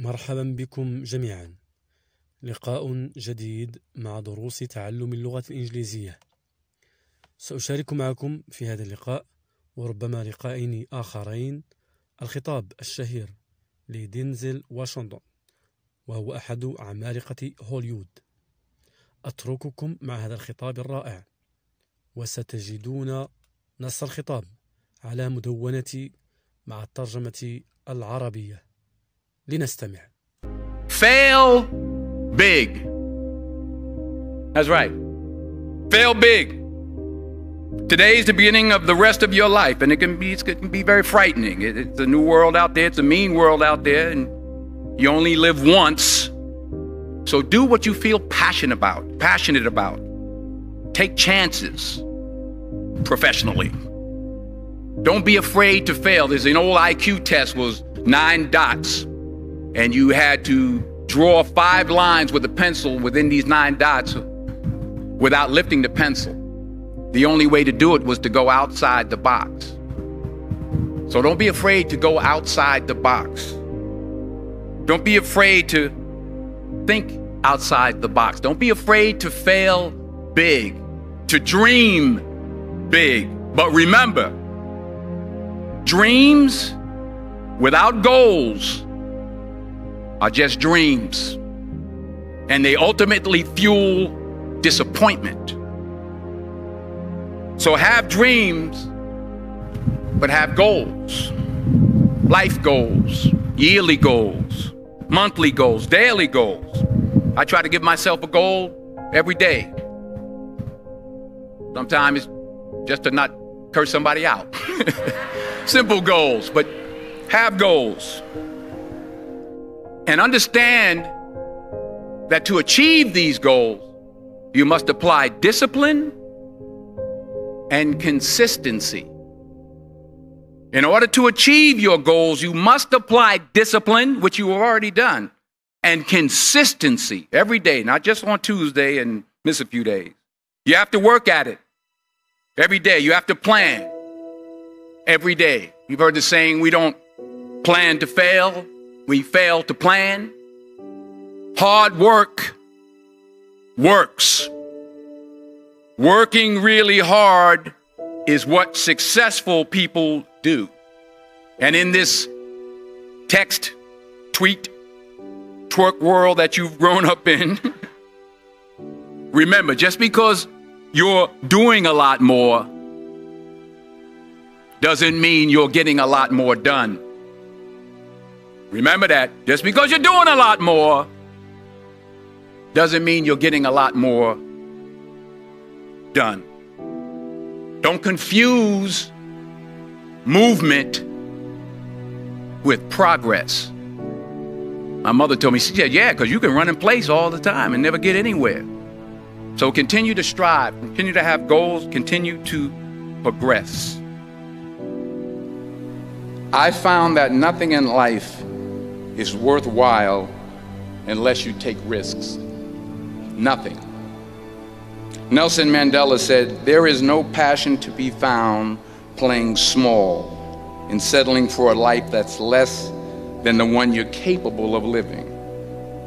مرحبا بكم جميعا. لقاء جديد مع دروس تعلم اللغة الإنجليزية. سأشارك معكم في هذا اللقاء وربما لقاءين آخرين الخطاب الشهير لدينزل واشنطن وهو أحد عمالقة هوليوود أترككم مع هذا الخطاب الرائع وستجدون نص الخطاب على مدونتي مع الترجمة العربية. لنستمع Fail big. That's right. Fail big. Today is the beginning of the rest of your life, and it can be, it can be very frightening. It- it's a new world out there, it's a mean world out there, and you only live once. So do what you feel passionate about, passionate about. Take chances professionally. Don't be afraid to fail. There's an old IQ test was nine dots, and you had to draw five lines with a pencil within these nine dots without lifting the pencil. The only way to do it was to go outside the box. So don't be afraid to go outside the box. Don't be afraid to think outside the box. Don't be afraid to fail big, to dream big. But remember, dreams without goals are just dreams. And they ultimately fuel disappointment. So have dreams, but have goals life goals, yearly goals, monthly goals, daily goals. I try to give myself a goal every day. Sometimes it's just to not curse somebody out. Simple goals, but have goals. And understand that to achieve these goals, you must apply discipline and consistency. In order to achieve your goals, you must apply discipline, which you have already done, and consistency every day, not just on Tuesday and miss a few days. You have to work at it every day. You have to plan every day. You've heard the saying, we don't plan to fail, we fail to plan. Hard work works. Working really hard is what successful people do. And in this text, tweet, twerk world that you've grown up in, remember, just because you're doing a lot more doesn't mean you're getting a lot more done. Remember that. Just because you're doing a lot more doesn't mean you're getting a lot more done. Don't confuse movement with progress. My mother told me, she said, Yeah, because you can run in place all the time and never get anywhere. So continue to strive, continue to have goals, continue to progress. I found that nothing in life is worthwhile unless you take risks. Nothing. Nelson Mandela said, There is no passion to be found playing small and settling for a life that's less than the one you're capable of living.